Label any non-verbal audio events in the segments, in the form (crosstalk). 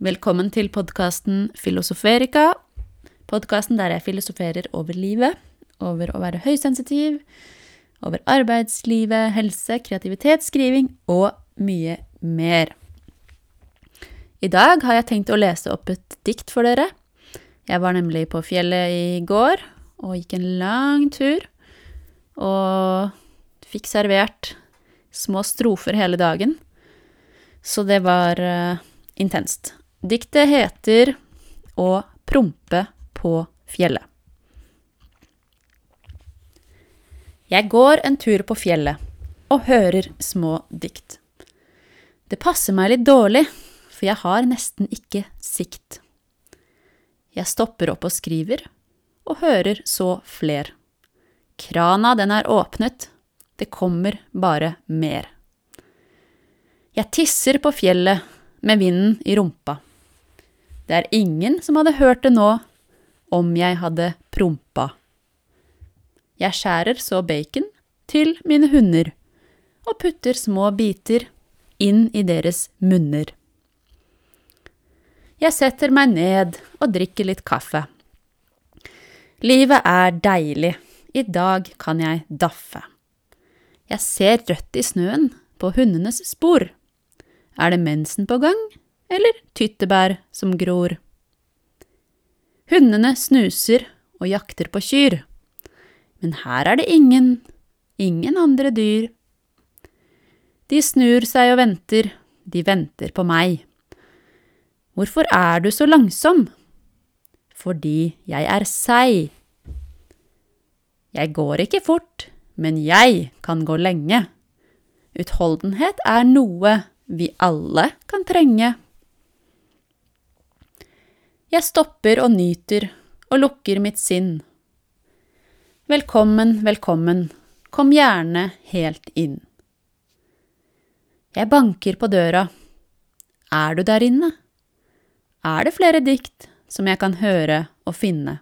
Velkommen til podkasten Filosoferika. Podkasten der jeg filosoferer over livet, over å være høysensitiv, over arbeidslivet, helse, kreativitet, skriving og mye mer. I dag har jeg tenkt å lese opp et dikt for dere. Jeg var nemlig på fjellet i går og gikk en lang tur, og fikk servert små strofer hele dagen. Så det var uh, intenst. Diktet heter Å prompe på fjellet. Jeg går en tur på fjellet og hører små dikt. Det passer meg litt dårlig, for jeg har nesten ikke sikt. Jeg stopper opp og skriver, og hører så fler. Krana, den er åpnet, det kommer bare mer. Jeg tisser på fjellet med vinden i rumpa. Det er ingen som hadde hørt det nå om jeg hadde prompa. Jeg skjærer så bacon til mine hunder og putter små biter inn i deres munner. Jeg setter meg ned og drikker litt kaffe. Livet er deilig, i dag kan jeg daffe. Jeg ser rødt i snøen på hundenes spor. Er det mensen på gang, eller tyttebær som gror. Hundene snuser og jakter på kyr, men her er det ingen, ingen andre dyr. De snur seg og venter, de venter på meg. Hvorfor er du så langsom? Fordi jeg er seig. Jeg går ikke fort, men jeg kan gå lenge. Utholdenhet er noe vi alle kan trenge. Jeg stopper og nyter og lukker mitt sinn. Velkommen, velkommen, kom gjerne helt inn. Jeg banker på døra. Er du der inne? Er det flere dikt som jeg kan høre og finne?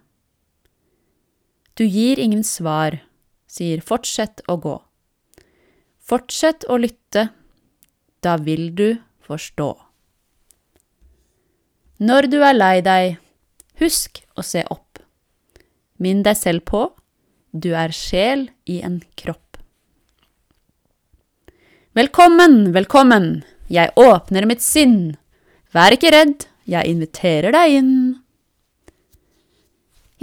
Du gir ingen svar, sier fortsett å gå. Fortsett å lytte, da vil du forstå. Når du er lei deg, husk å se opp. Minn deg selv på, du er sjel i en kropp. Velkommen, velkommen, jeg åpner mitt sinn. Vær ikke redd, jeg inviterer deg inn.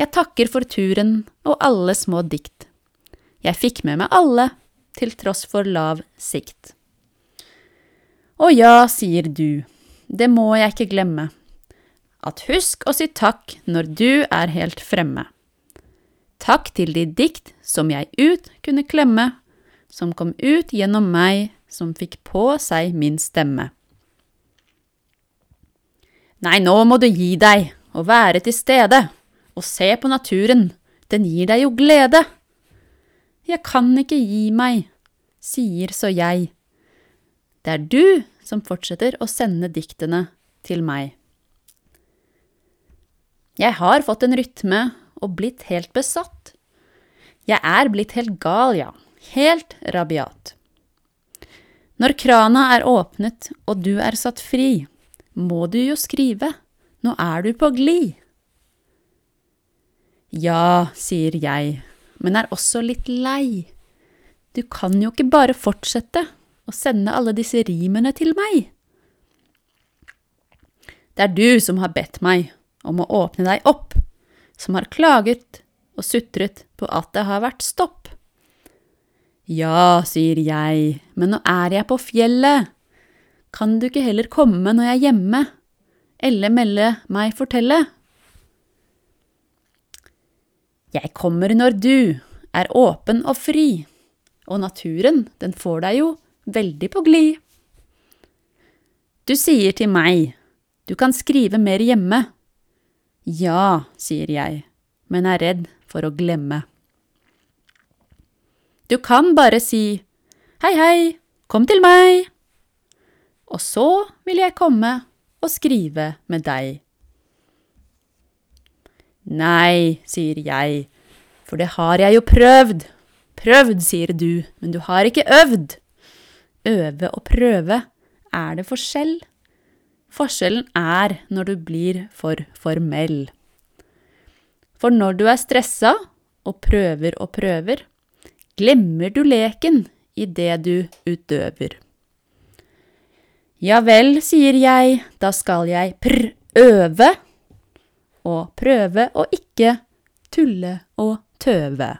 Jeg takker for turen og alle små dikt. Jeg fikk med meg alle, til tross for lav sikt. Å ja, sier du, det må jeg ikke glemme at husk å si takk når du er helt fremme. Takk til de dikt som jeg ut kunne klemme, som kom ut gjennom meg, som fikk på seg min stemme. Nei, nå må du gi deg og være til stede, og se på naturen, den gir deg jo glede. Jeg kan ikke gi meg, sier så jeg. Det er du som fortsetter å sende diktene til meg. Jeg har fått en rytme og blitt helt besatt. Jeg er blitt helt gal, ja. Helt rabiat. Når krana er åpnet og du er satt fri, må du jo skrive, nå er du på glid. Ja, sier jeg, men er også litt lei. Du kan jo ikke bare fortsette å sende alle disse rimene til meg. Det er du som har bedt meg om å åpne deg opp, som har klaget og sutret på at det har vært stopp. Ja, sier jeg, men nå er jeg på fjellet. Kan du ikke heller komme når jeg er hjemme, eller melde meg fortelle? Jeg kommer når du er åpen og fri, og naturen, den får deg jo veldig på glid. Du sier til meg, du kan skrive mer hjemme, ja, sier jeg, men er redd for å glemme. Du kan bare si hei, hei, kom til meg, og så vil jeg komme og skrive med deg. Nei, sier jeg, for det har jeg jo prøvd. Prøvd, sier du, men du har ikke øvd. Øve og prøve, er det forskjell? Forskjellen er når du blir for formell. For når du er stressa og prøver og prøver, glemmer du leken i det du utøver. Ja vel, sier jeg, da skal jeg prøve, og prøve å ikke tulle og tøve.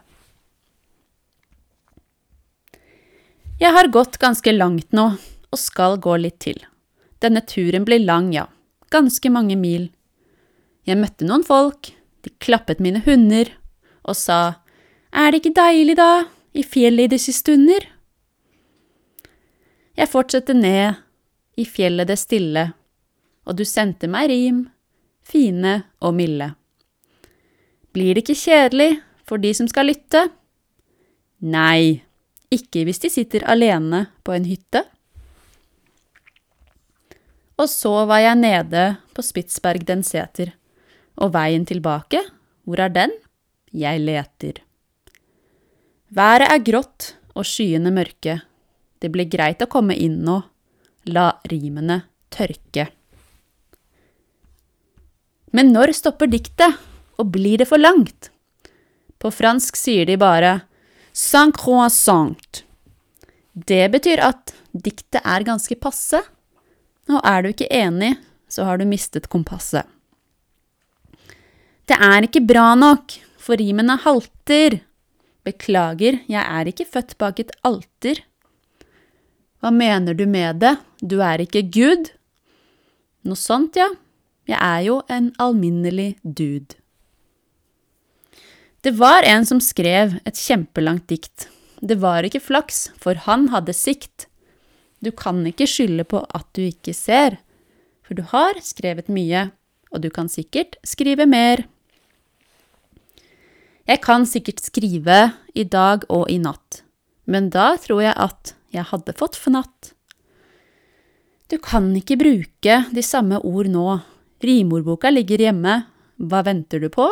Jeg har gått ganske langt nå, og skal gå litt til. Denne turen ble lang, ja, ganske mange mil. Jeg møtte noen folk, de klappet mine hunder og sa, Er det ikke deilig, da, i fjellet i disse stunder? Jeg fortsatte ned, i fjellet det stille, og du sendte meg rim, fine og milde. Blir det ikke kjedelig for de som skal lytte? Nei, ikke hvis de sitter alene på en hytte. Og så var jeg nede på Spitsberg den seter, og veien tilbake, hvor er den? Jeg leter. Været er grått og skyene mørke, det blir greit å komme inn nå, la rimene tørke. Men når stopper diktet, og blir det for langt? På fransk sier de bare sans croissant. Det betyr at diktet er ganske passe, og er du ikke enig, så har du mistet kompasset. Det er ikke bra nok, for rimene halter. Beklager, jeg er ikke født bak et alter. Hva mener du med det, du er ikke Gud? Noe sånt, ja. Jeg er jo en alminnelig dude. Det var en som skrev et kjempelangt dikt. Det var ikke flaks, for han hadde sikt. Du kan ikke skylde på at du ikke ser, for du har skrevet mye, og du kan sikkert skrive mer. Jeg kan sikkert skrive i dag og i natt, men da tror jeg at jeg hadde fått fnatt. Du kan ikke bruke de samme ord nå, rimordboka ligger hjemme, hva venter du på?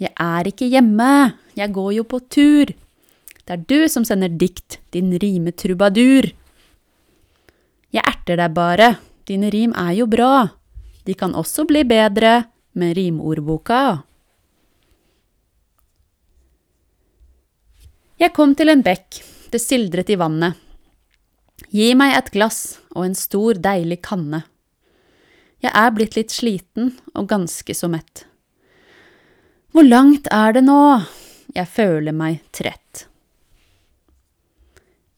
Jeg er ikke hjemme, jeg går jo på tur. Det er du som sender dikt, din rimetrubadur. Jeg erter deg bare, dine rim er jo bra. De kan også bli bedre med rimordboka. Jeg kom til en bekk, det sildret i vannet. Gi meg et glass og en stor, deilig kanne. Jeg er blitt litt sliten og ganske så mett. Hvor langt er det nå? Jeg føler meg trett.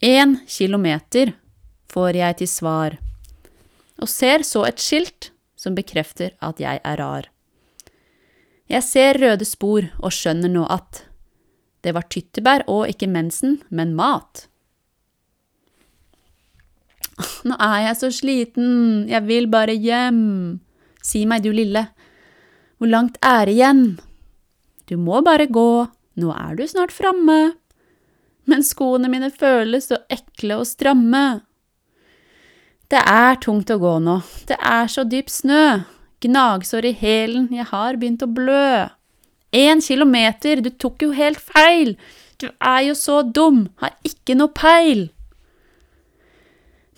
En kilometer, får jeg til svar, og ser så et skilt som bekrefter at jeg er rar. Jeg ser røde spor og skjønner nå at det var tyttebær og ikke mensen, men mat. (laughs) Nå er jeg så sliten, jeg vil bare hjem. Si meg, du lille, hvor langt er det igjen? Du må bare gå, nå er du snart framme. Men skoene mine føles så ekle og stramme. Det er tungt å gå nå, det er så dyp snø, gnagsår i hælen, jeg har begynt å blø. Én kilometer, du tok jo helt feil, du er jo så dum, har ikke noe peil.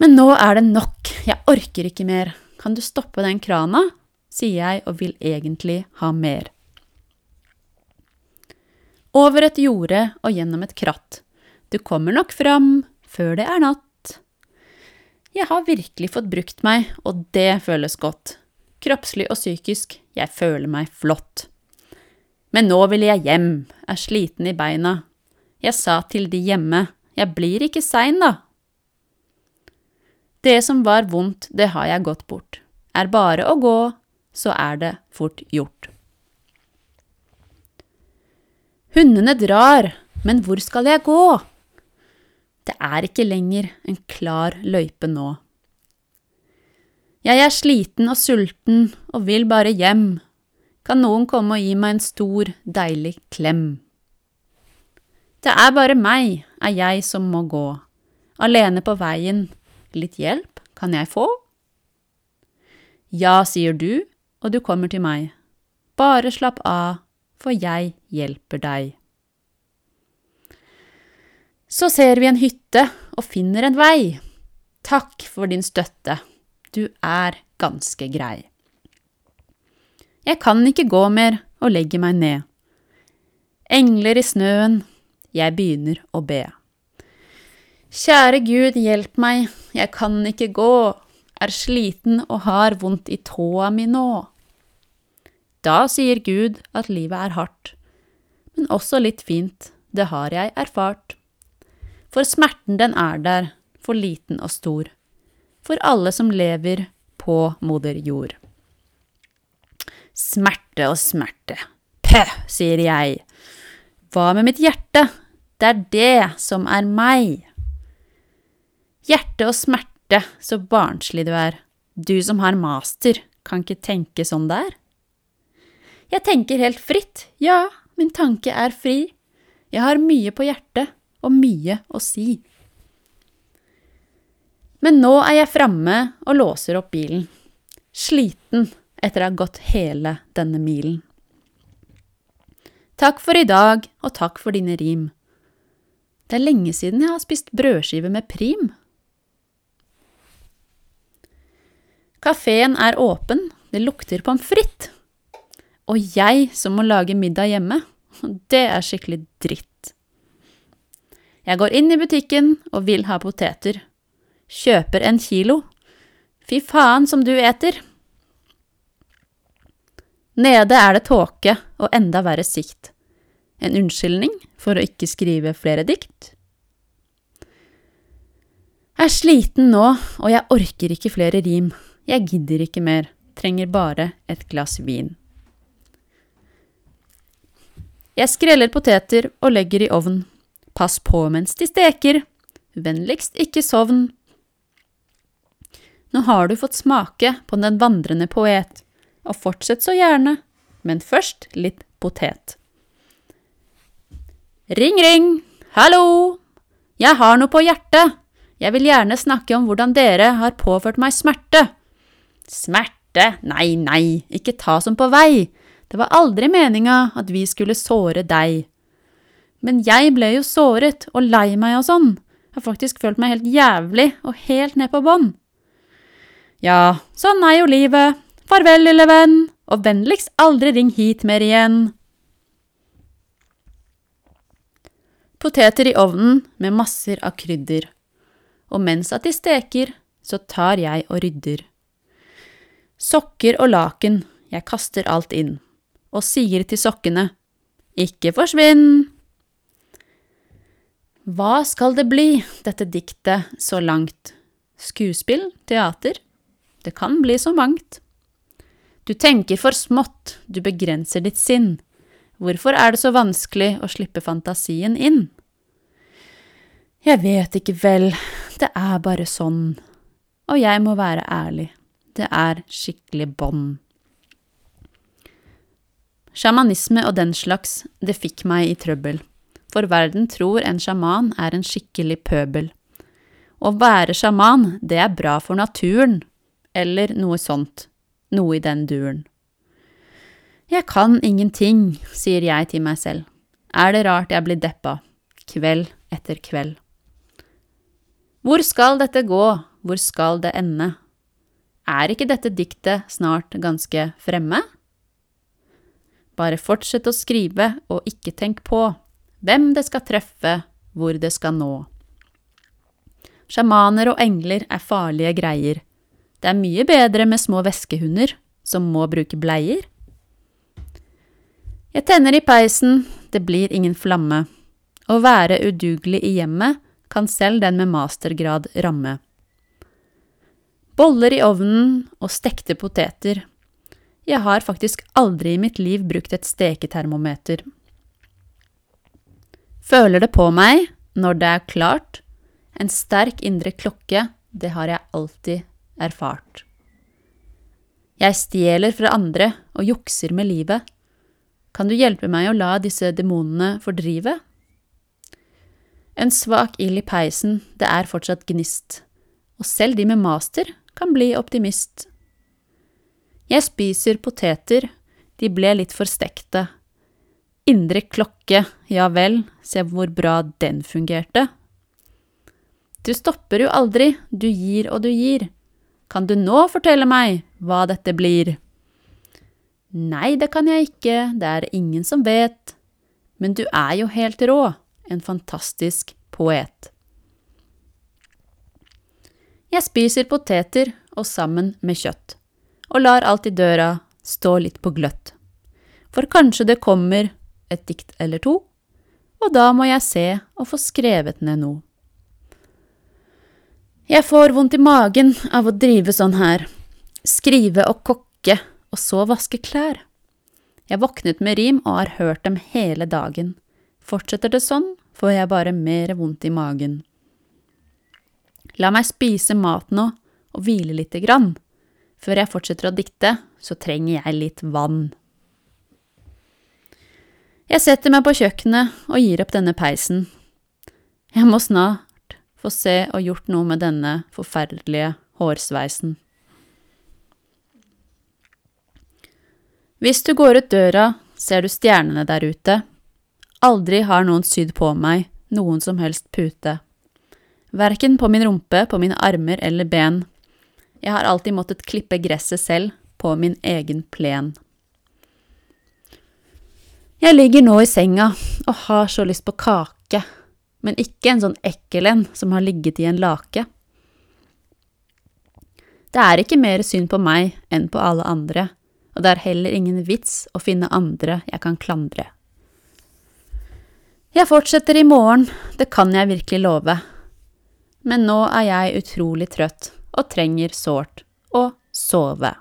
Men nå er det nok, jeg orker ikke mer, kan du stoppe den krana? sier jeg og vil egentlig ha mer. Over et jorde og gjennom et kratt. Du kommer nok fram før det er natt. Jeg har virkelig fått brukt meg, og det føles godt. Kroppslig og psykisk, jeg føler meg flott. Men nå vil jeg hjem, er sliten i beina. Jeg sa til de hjemme, jeg blir ikke sein, da. Det som var vondt, det har jeg gått bort. Er bare å gå, så er det fort gjort. Hundene drar, men hvor skal jeg gå? Det er ikke lenger en klar løype nå. Jeg er sliten og sulten og vil bare hjem. Kan noen komme og gi meg en stor, deilig klem? Det er bare meg, er jeg som må gå. Alene på veien. Litt hjelp kan jeg få? Ja, sier du, og du kommer til meg. Bare slapp av, for jeg hjelper deg. Så ser vi en hytte og finner en vei. Takk for din støtte. du er ganske grei. Jeg kan ikke gå mer og legger meg ned. Engler i snøen, jeg begynner å be. Kjære Gud, hjelp meg, jeg kan ikke gå, er sliten og har vondt i tåa mi nå. Da sier Gud at livet er hardt, men også litt fint, det har jeg erfart. For smerten den er der, for liten og stor, for alle som lever på moder jord. Smerte og smerte, pøh, sier jeg. Hva med mitt hjerte, det er det som er meg. Hjerte og smerte, så barnslig du er, du som har master, kan ikke tenke sånn der. Jeg tenker helt fritt, ja, min tanke er fri, jeg har mye på hjertet og mye å si. Men nå er jeg framme og låser opp bilen, sliten etter å ha gått hele denne milen. Takk for i dag, og takk for dine rim. Det er lenge siden jeg har spist brødskive med prim. Kafeen er åpen, det lukter pommes frites. Og jeg som må lage middag hjemme, (laughs) det er skikkelig dritt. Jeg går inn i butikken og vil ha poteter. Kjøper en kilo. Fy faen som du eter! Nede er det tåke og enda verre sikt. En unnskyldning for å ikke skrive flere dikt? Jeg er sliten nå, og jeg orker ikke flere rim. Jeg gidder ikke mer, trenger bare et glass vin. Jeg skreller poteter og legger i ovn. Pass på mens de steker. Vennligst ikke sovn. Nå har du fått smake på Den vandrende poet og fortsett så gjerne, men først litt potet. Ring, ring, hallo, jeg har noe på hjertet, jeg vil gjerne snakke om hvordan dere har påført meg smerte. Smerte, nei, nei, ikke ta som på vei, det var aldri meninga at vi skulle såre deg. Men jeg ble jo såret og lei meg og sånn, jeg har faktisk følt meg helt jævlig og helt ned på bånn. Ja, sånn er jo livet, Farvel, lille venn, og vennligst aldri ring hit mer igjen. Poteter i ovnen med masser av krydder, og mens at de steker, så tar jeg og rydder. Sokker og laken, jeg kaster alt inn, og sier til sokkene, ikke forsvinn! Hva skal det bli, dette diktet så langt? Skuespill? Teater? Det kan bli så mangt. Du tenker for smått, du begrenser ditt sinn. Hvorfor er det så vanskelig å slippe fantasien inn? Jeg vet ikke vel, det er bare sånn. Og jeg må være ærlig, det er skikkelig bånd. Sjamanisme og den slags, det fikk meg i trøbbel, for verden tror en sjaman er en skikkelig pøbel. Å være sjaman, det er bra for naturen, eller noe sånt noe i den duren. Jeg kan ingenting, sier jeg til meg selv. Er det rart jeg blir deppa, kveld etter kveld? Hvor skal dette gå, hvor skal det ende? Er ikke dette diktet snart ganske fremme? Bare fortsett å skrive og ikke tenk på hvem det skal treffe, hvor det skal nå. Sjamaner og engler er farlige greier, det er mye bedre med små veskehunder som må bruke bleier. Jeg tenner i peisen, det blir ingen flamme. Å være udugelig i hjemmet kan selv den med mastergrad ramme. Boller i ovnen og stekte poteter. Jeg har faktisk aldri i mitt liv brukt et steketermometer. Føler det på meg når det er klart. En sterk indre klokke, det har jeg alltid erfart. Jeg stjeler fra andre og jukser med livet. Kan du hjelpe meg å la disse demonene fordrive? En svak ild i peisen, det er fortsatt gnist, og selv de med master kan bli optimist. Jeg spiser poteter, de ble litt for stekte. Indre klokke, ja vel, se hvor bra den fungerte. Du stopper jo aldri, du gir og du gir. Kan du nå fortelle meg hva dette blir? Nei, det kan jeg ikke, det er ingen som vet. Men du er jo helt rå, en fantastisk poet. Jeg spiser poteter og sammen med kjøtt, og lar alt i døra stå litt på gløtt. For kanskje det kommer et dikt eller to, og da må jeg se og få skrevet ned noe. Jeg får vondt i magen av å drive sånn her, skrive og kokke og så vaske klær. Jeg våknet med rim og har hørt dem hele dagen. Fortsetter det sånn, får jeg bare mer vondt i magen. La meg spise mat nå og hvile lite grann. Før jeg fortsetter å dikte, så trenger jeg litt vann. Jeg setter meg på kjøkkenet og gir opp denne peisen. Jeg må snart få se og gjort noe med denne forferdelige hårsveisen. Hvis du går ut døra, ser du stjernene der ute. Aldri har noen sydd på meg noen som helst pute. Verken på min rumpe, på mine armer eller ben. Jeg har alltid måttet klippe gresset selv, på min egen plen. Jeg ligger nå i senga og har så lyst på kake, men ikke en sånn ekkel en som har ligget i en lake. Det er ikke mer synd på meg enn på alle andre, og det er heller ingen vits å finne andre jeg kan klandre. Jeg fortsetter i morgen, det kan jeg virkelig love, men nå er jeg utrolig trøtt og trenger sårt å sove.